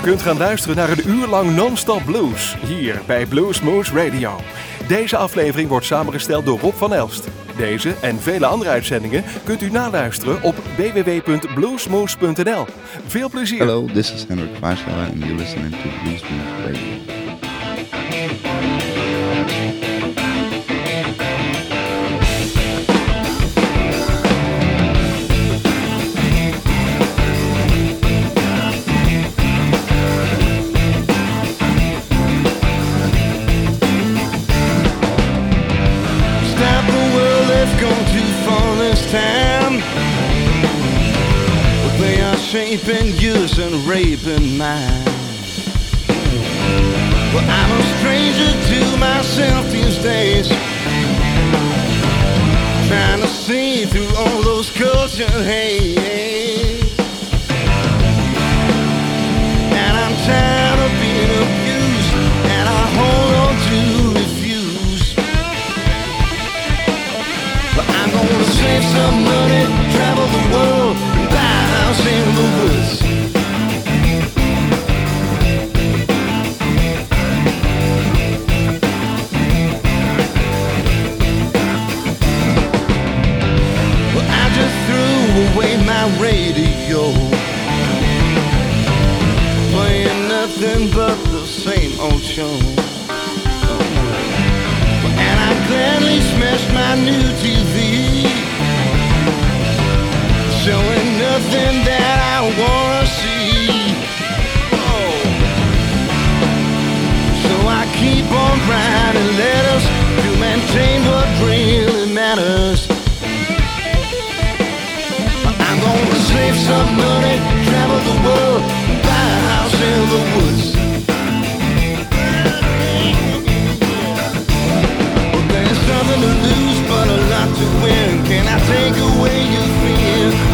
U kunt gaan luisteren naar een uur lang non-stop blues hier bij Blues Moose Radio. Deze aflevering wordt samengesteld door Rob van Elst. Deze en vele andere uitzendingen kunt u naluisteren op www.bluesmoose.nl. Veel plezier. Hello, this is Henrik Vaasela and you're listening to Blues Moose Radio. Shaping and raping mine. Well, I'm a stranger to myself these days. Trying to see through all those culture haze. And I'm tired of being abused, and I hold on to refuse. But I'm gonna save some money, travel the world, house in the woods. Well, I just threw away my radio, playing nothing but the same old show. And I gladly smashed my new TV Showing nothing that I wanna see oh. So I keep on writing letters To maintain what really matters I'm gonna save some money Travel the world Buy a house in the woods there's nothing to lose but a lot to win. Can I take away your fear?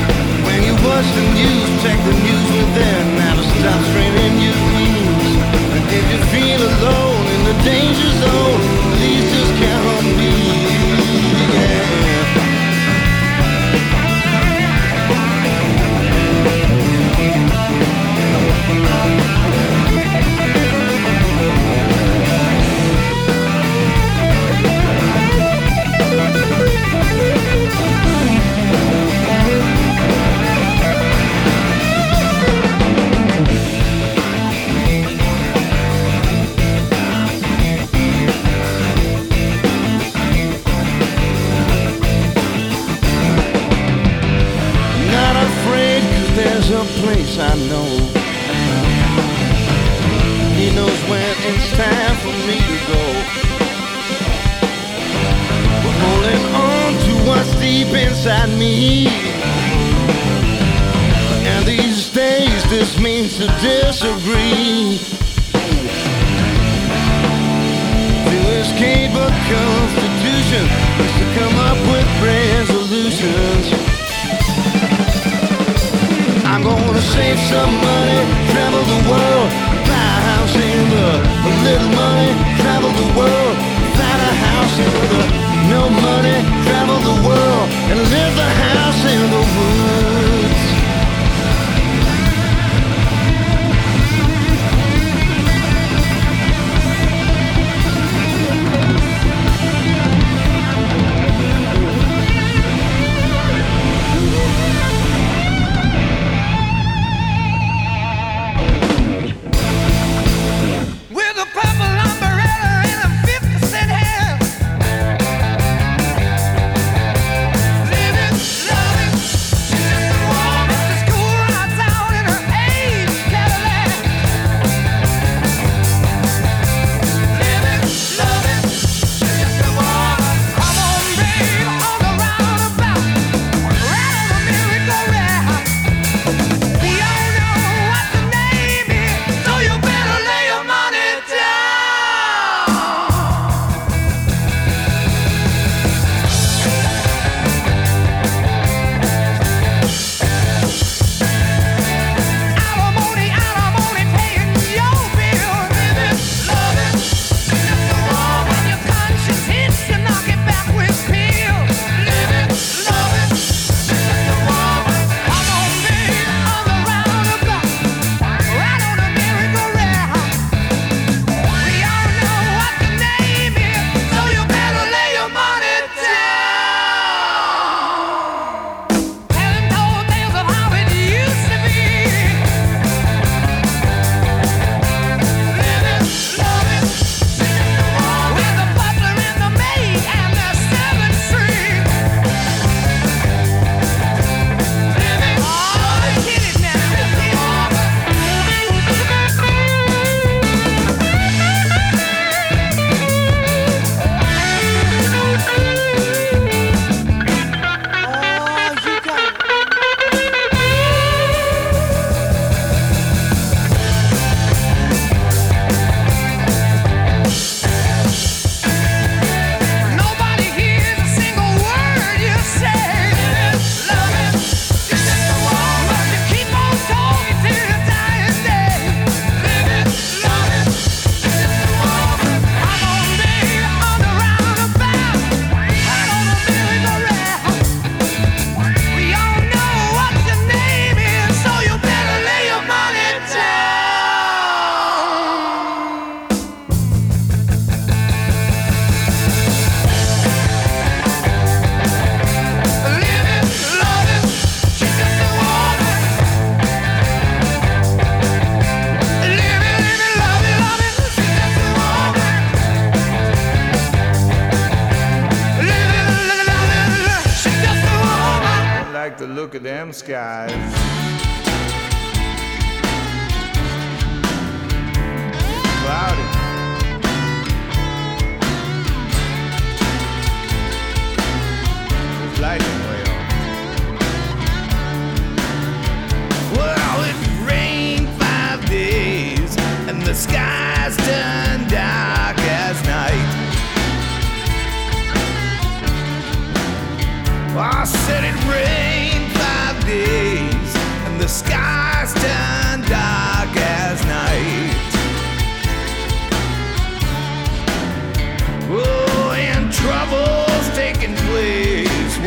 Watch the news, check the news within. Now to stop straining your wings. And if you feel alone in the danger zone,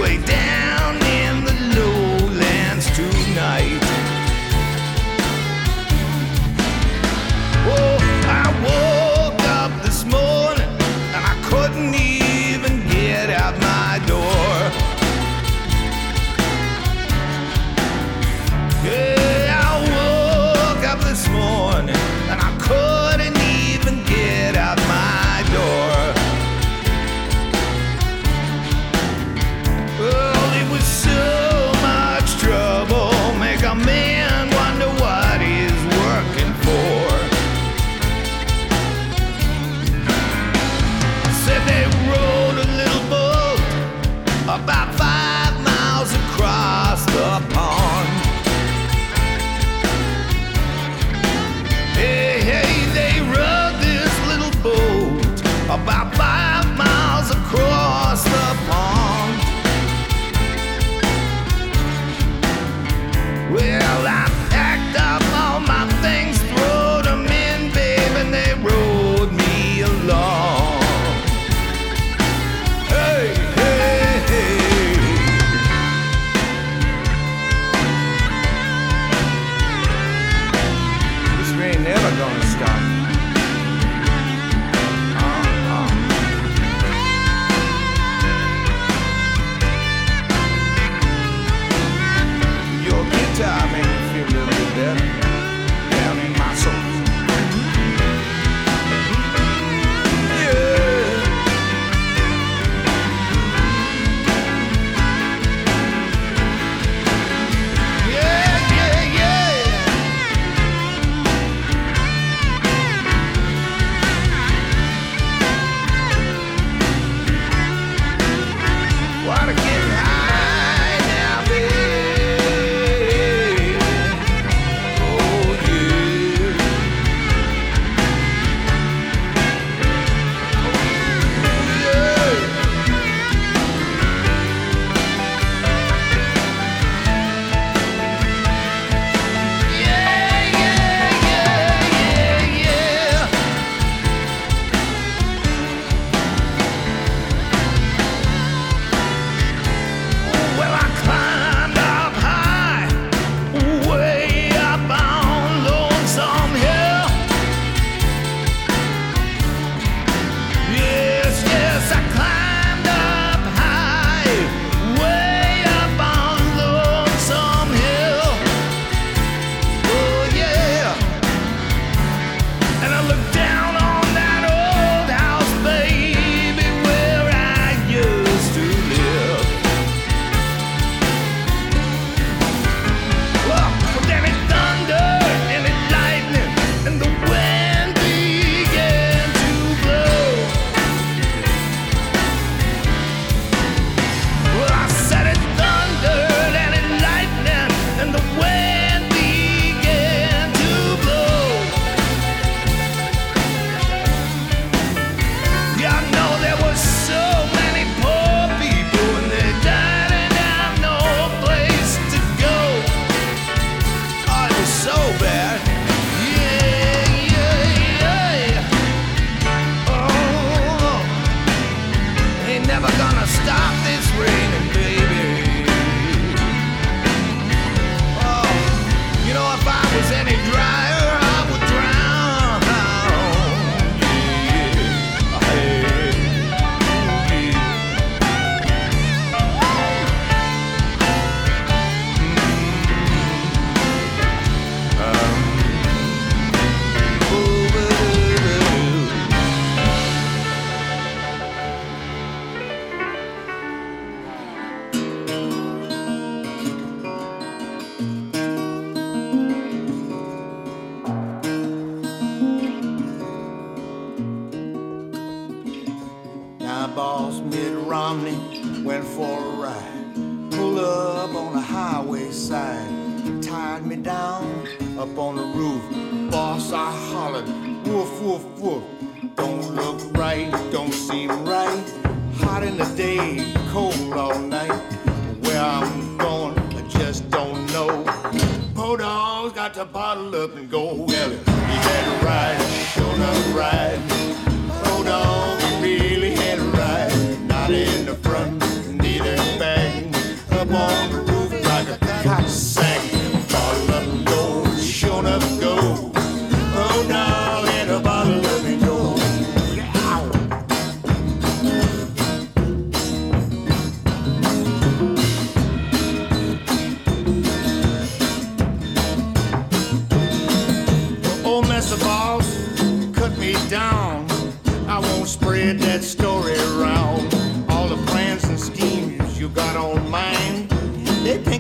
place way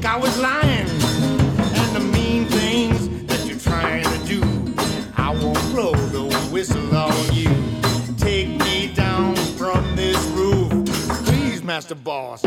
I was lying. And the mean things that you're trying to do, I won't blow the whistle on you. Take me down from this roof, please, Master Boss.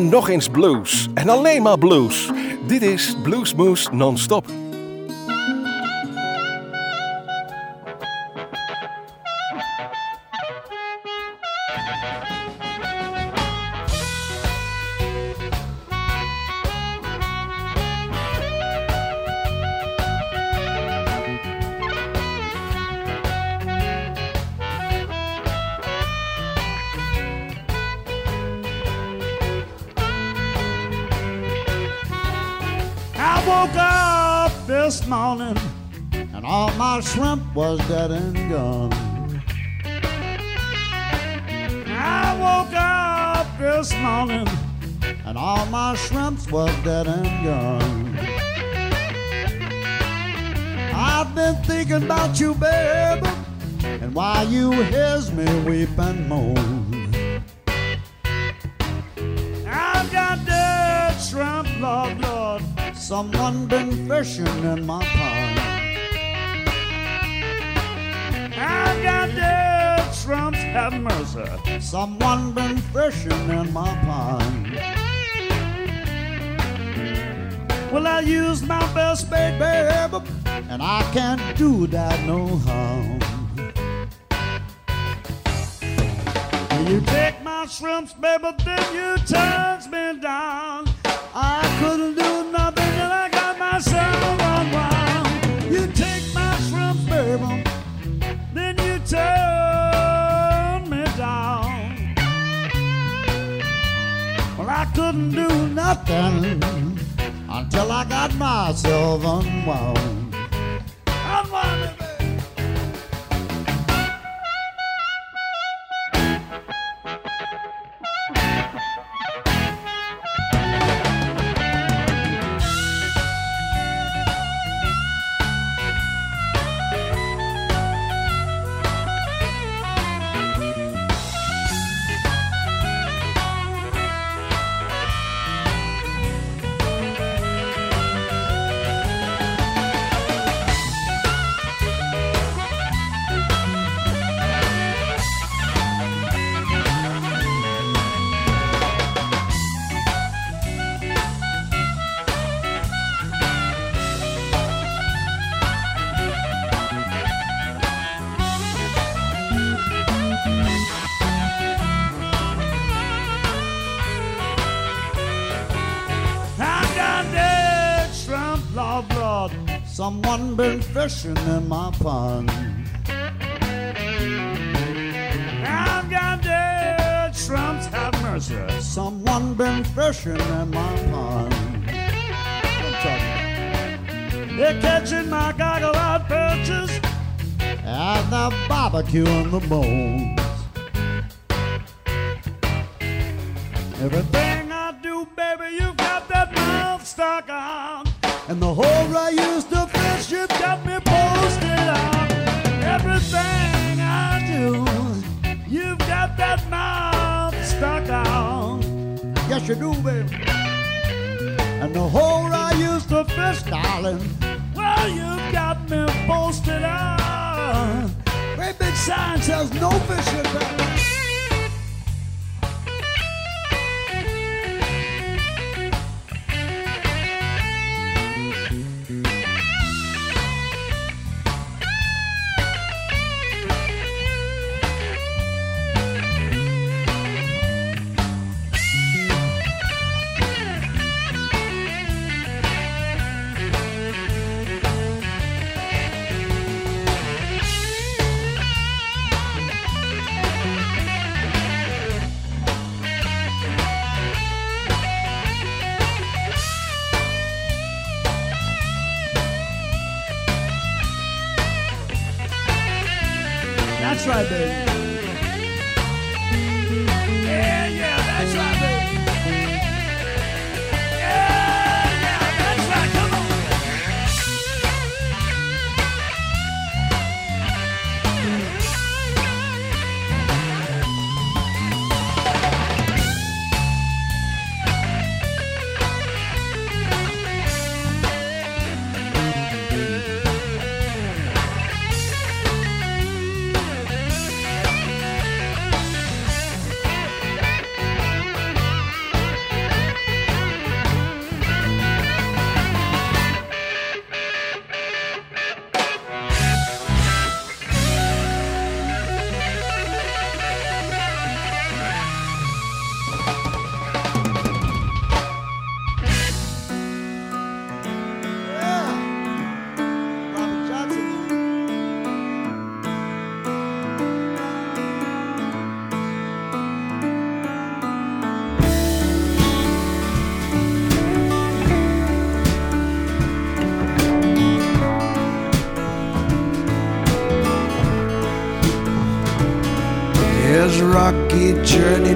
En nog eens blues. En alleen maar blues. Dit is Bluesmoose Non-Stop. home. You take my shrimps, baby, then you turns me down. I couldn't do nothing till I got myself unwound. You take my shrimps, baby, then you turn me down. Well, I couldn't do nothing until I got myself unwound. Been in my pond. I've got dead shrimps, have mercy. Someone been fishing in my pond. They're catching my goggle out perches and they're barbecuing the bones. Everything I do, baby, you've got that mouth stuck on. Mouth stuck on. Yes, you do, baby. And the hole I used to fish, darling, well, you've got me posted on. Great big sign says no fishing, baby.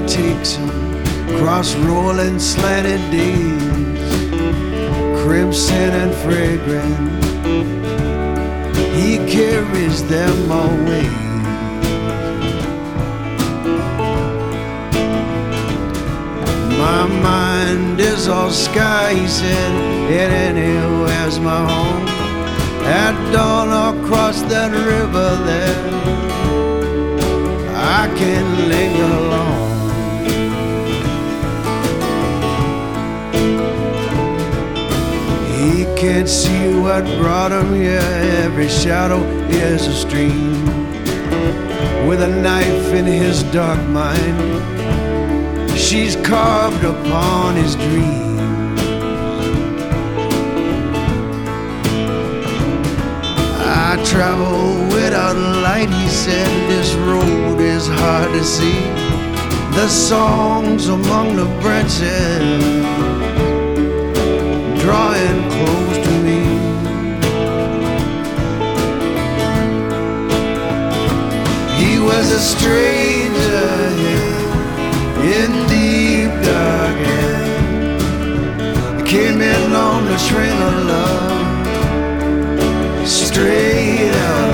Journey takes him across rolling slanted days, crimson and fragrant. He carries them away. My mind is all sky, he said, it anywhere's my home. At dawn across that river there. I can linger alone. Can't see what brought him here. Every shadow is a stream. With a knife in his dark mind, she's carved upon his dream. I travel without a light, he said. This road is hard to see. The songs among the branches drawing close to me. He was a stranger yeah, in deep dark yeah. Came in on the train of love, straight out.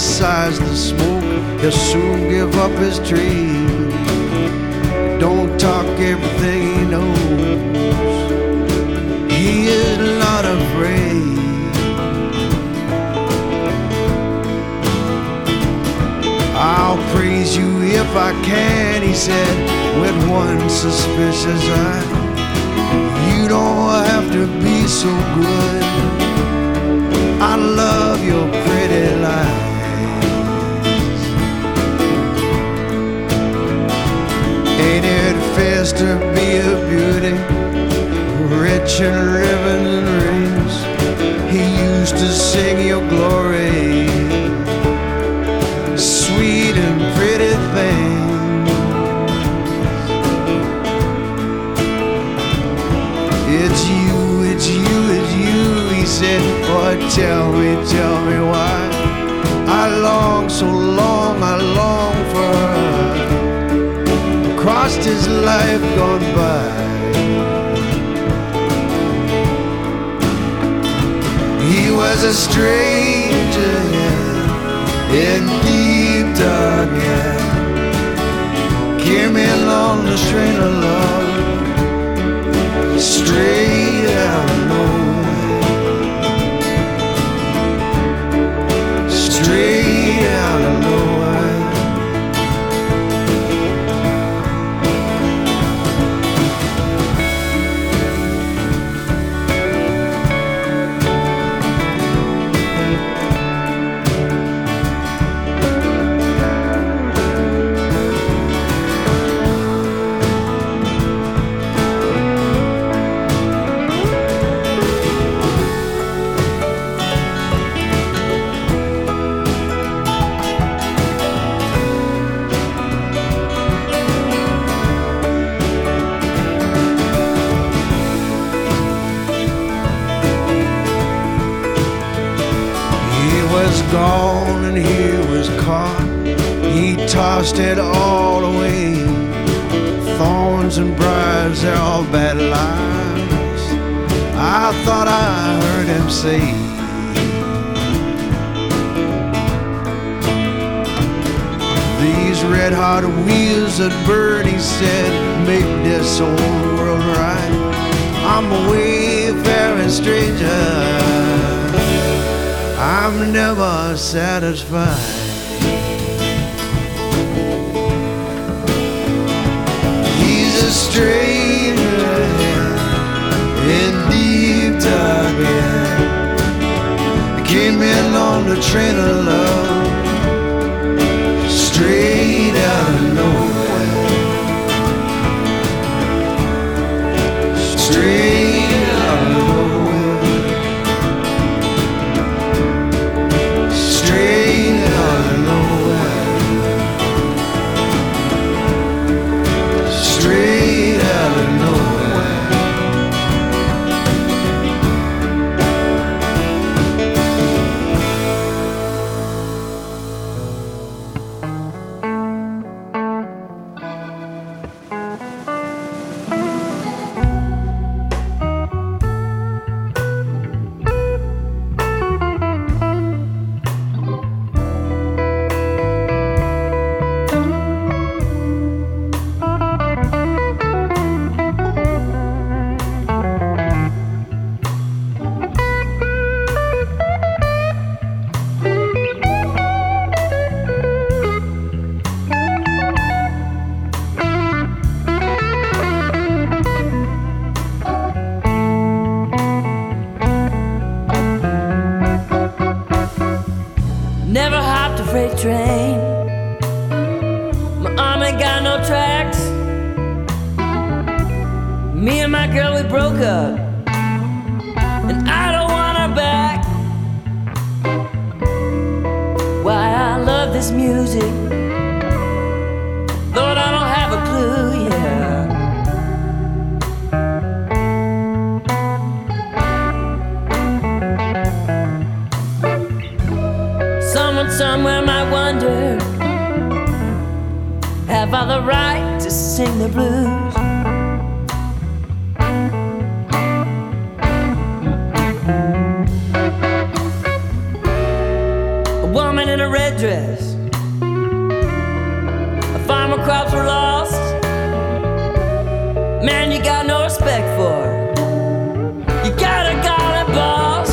Sighs the smoke. He'll soon give up his dream. Don't talk everything he knows. He is not afraid. I'll praise you if I can, he said, with one suspicious eye. You don't have to be so good. I love your it to be a beauty? Rich in ribbons and rings. He used to sing your glory. Sweet and pretty things. It's you, it's you, it's you, he said. Boy, tell me, tell me why. I long so long, I long for Across his life gone by. He was a stranger in deep dark yeah. Came on the train of love, straight out Man, you got no respect for. You gotta call it boss.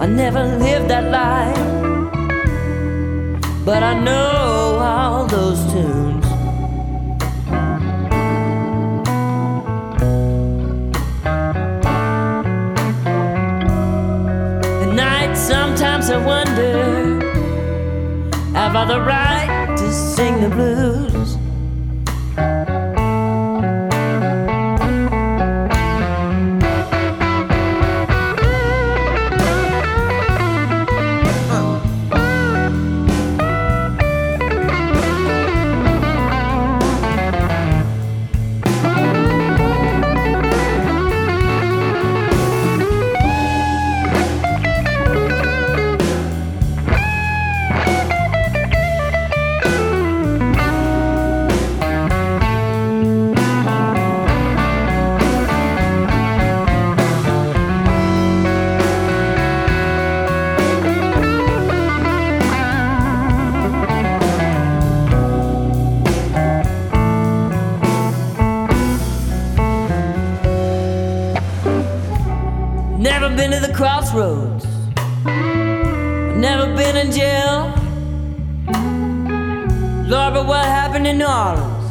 I never lived that life, but I know all those tunes. At night, sometimes I wonder, have I the right to sing the blues? Crossroads. Never been in jail. Lord, but what happened in New Orleans?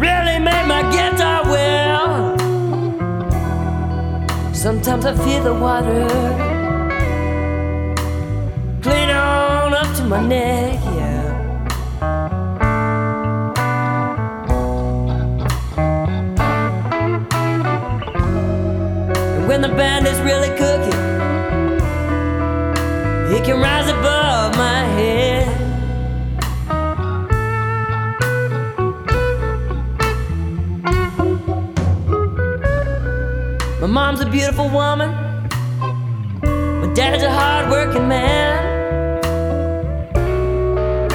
Really made my guitar well. Sometimes I feel the water clean on up to my neck, when the band is really cooking, it can rise above my head. My mom's a beautiful woman. My dad's a hard-working man.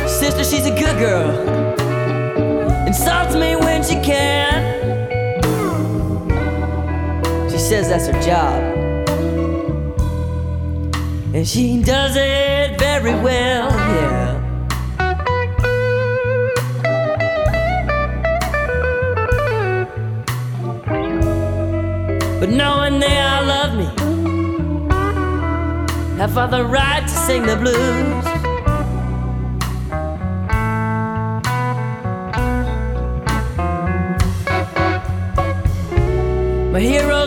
Sister, she's a good girl. Insults me when she can. Says that's her job. And she does it very well, yeah. But knowing they all love me, have I the right to sing the blues? My heroes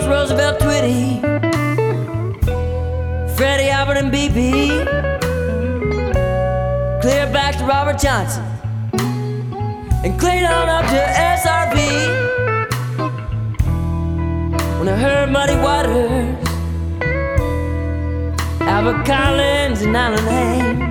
Clear back to Robert Johnson, and clean on up to SRV. When I heard Muddy Waters, Albert Collins, and Alan Haynes.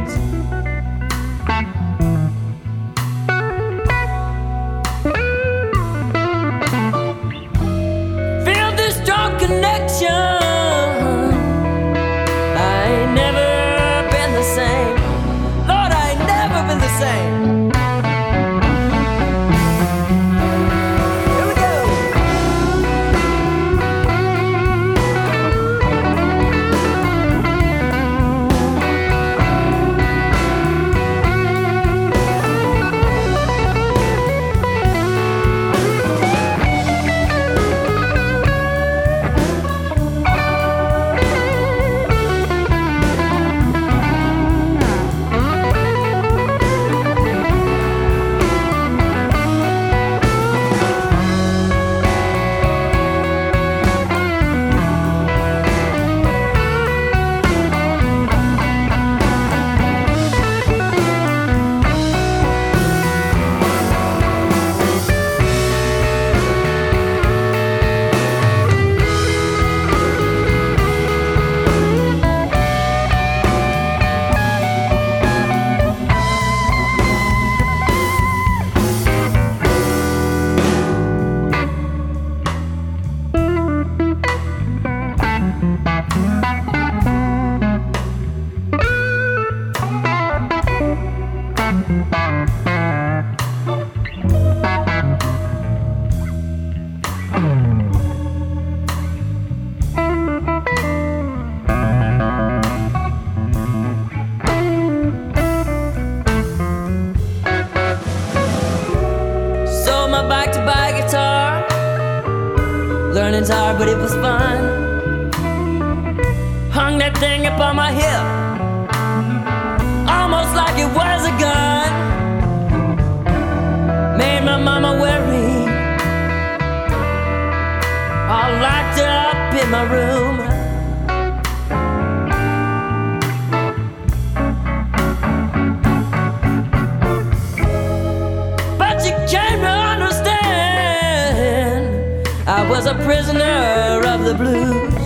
I was a prisoner of the blues.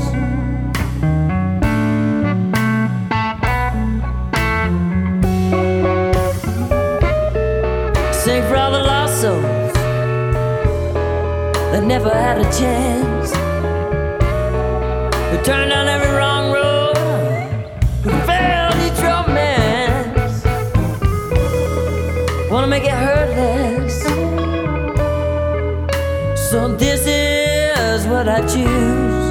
Sing for all the lost souls that never had a chance, who turned down every wrong road, who failed each romance. Wanna make it hurt less. So this is what I choose?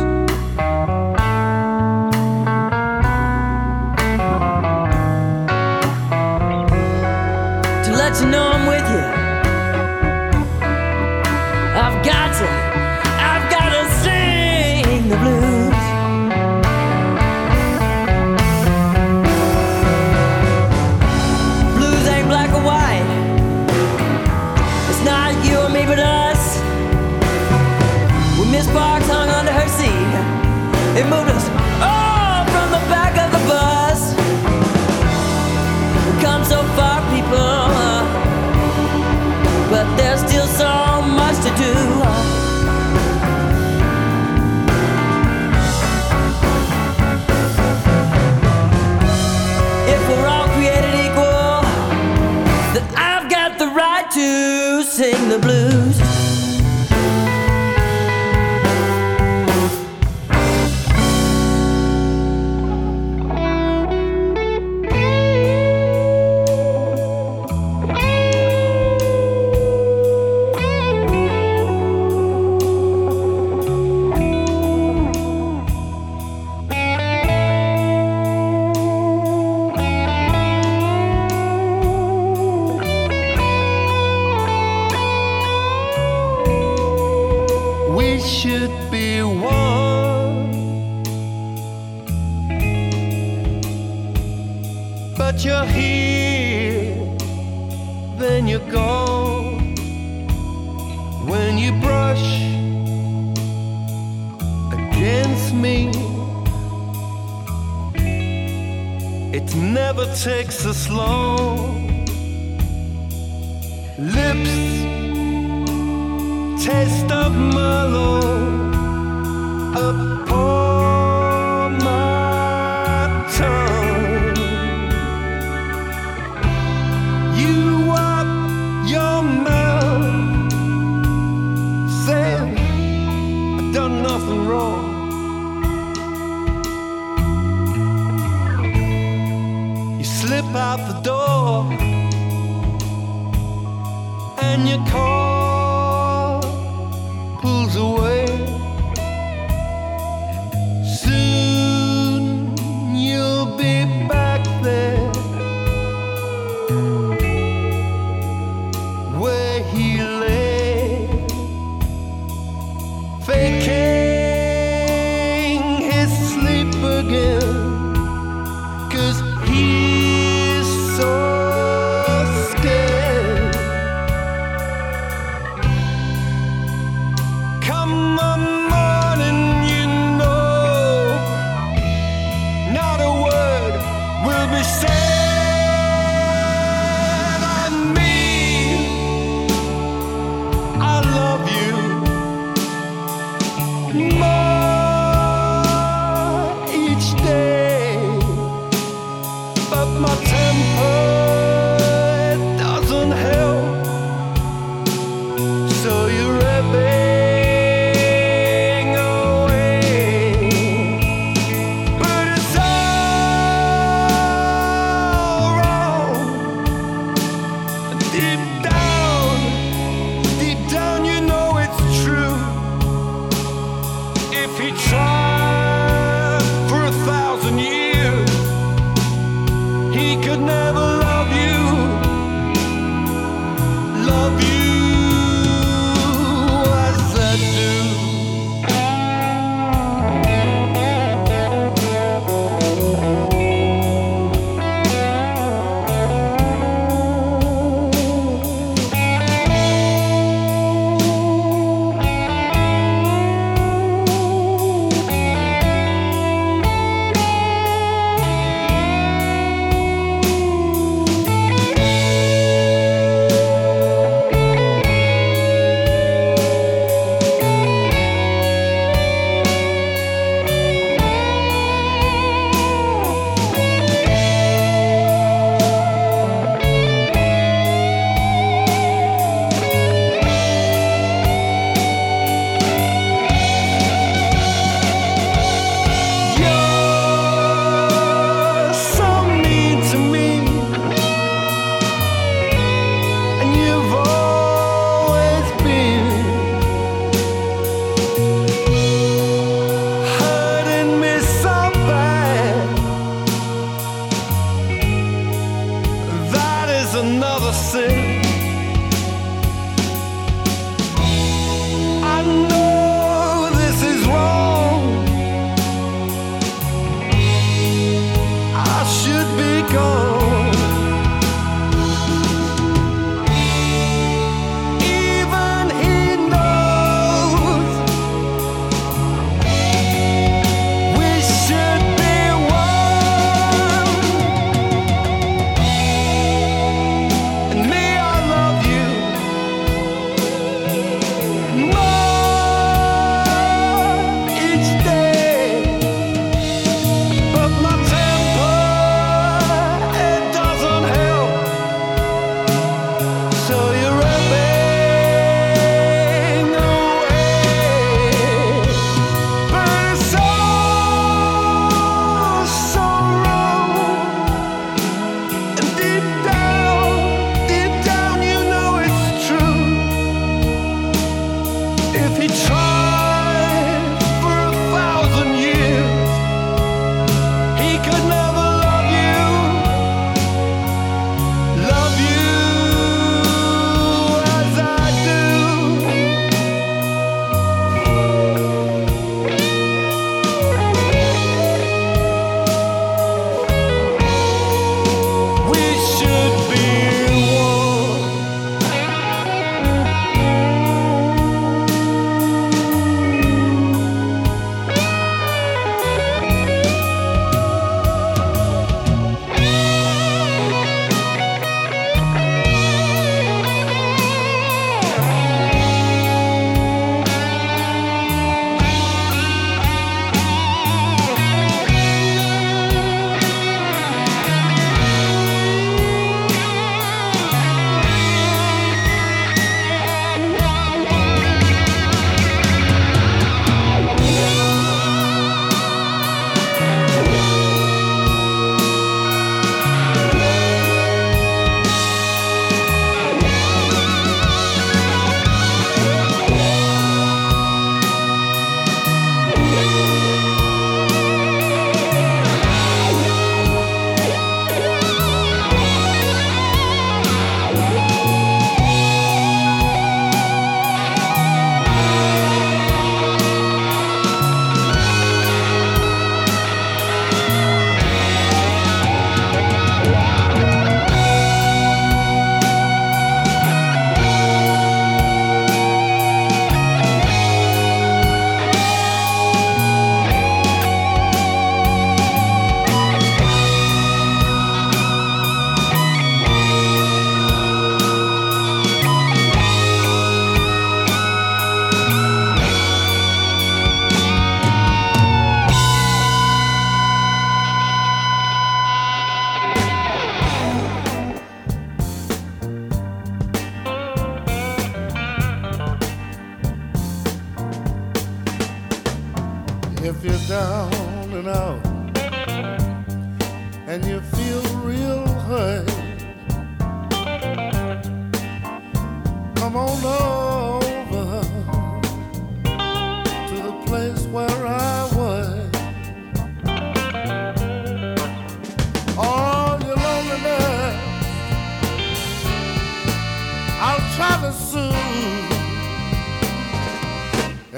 sing the blues.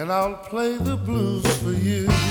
And I'll play the blues for you.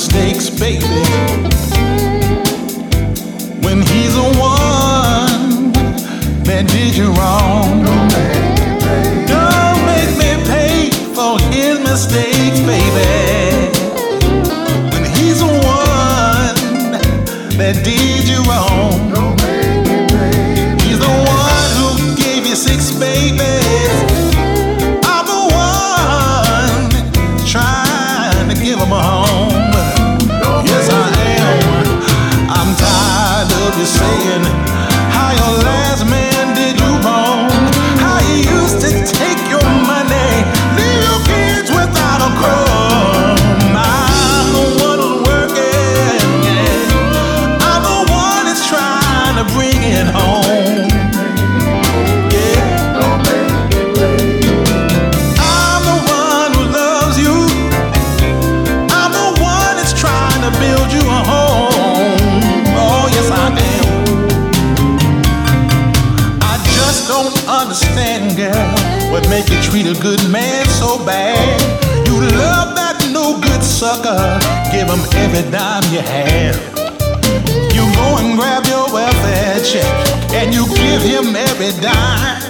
Mistakes, baby. Him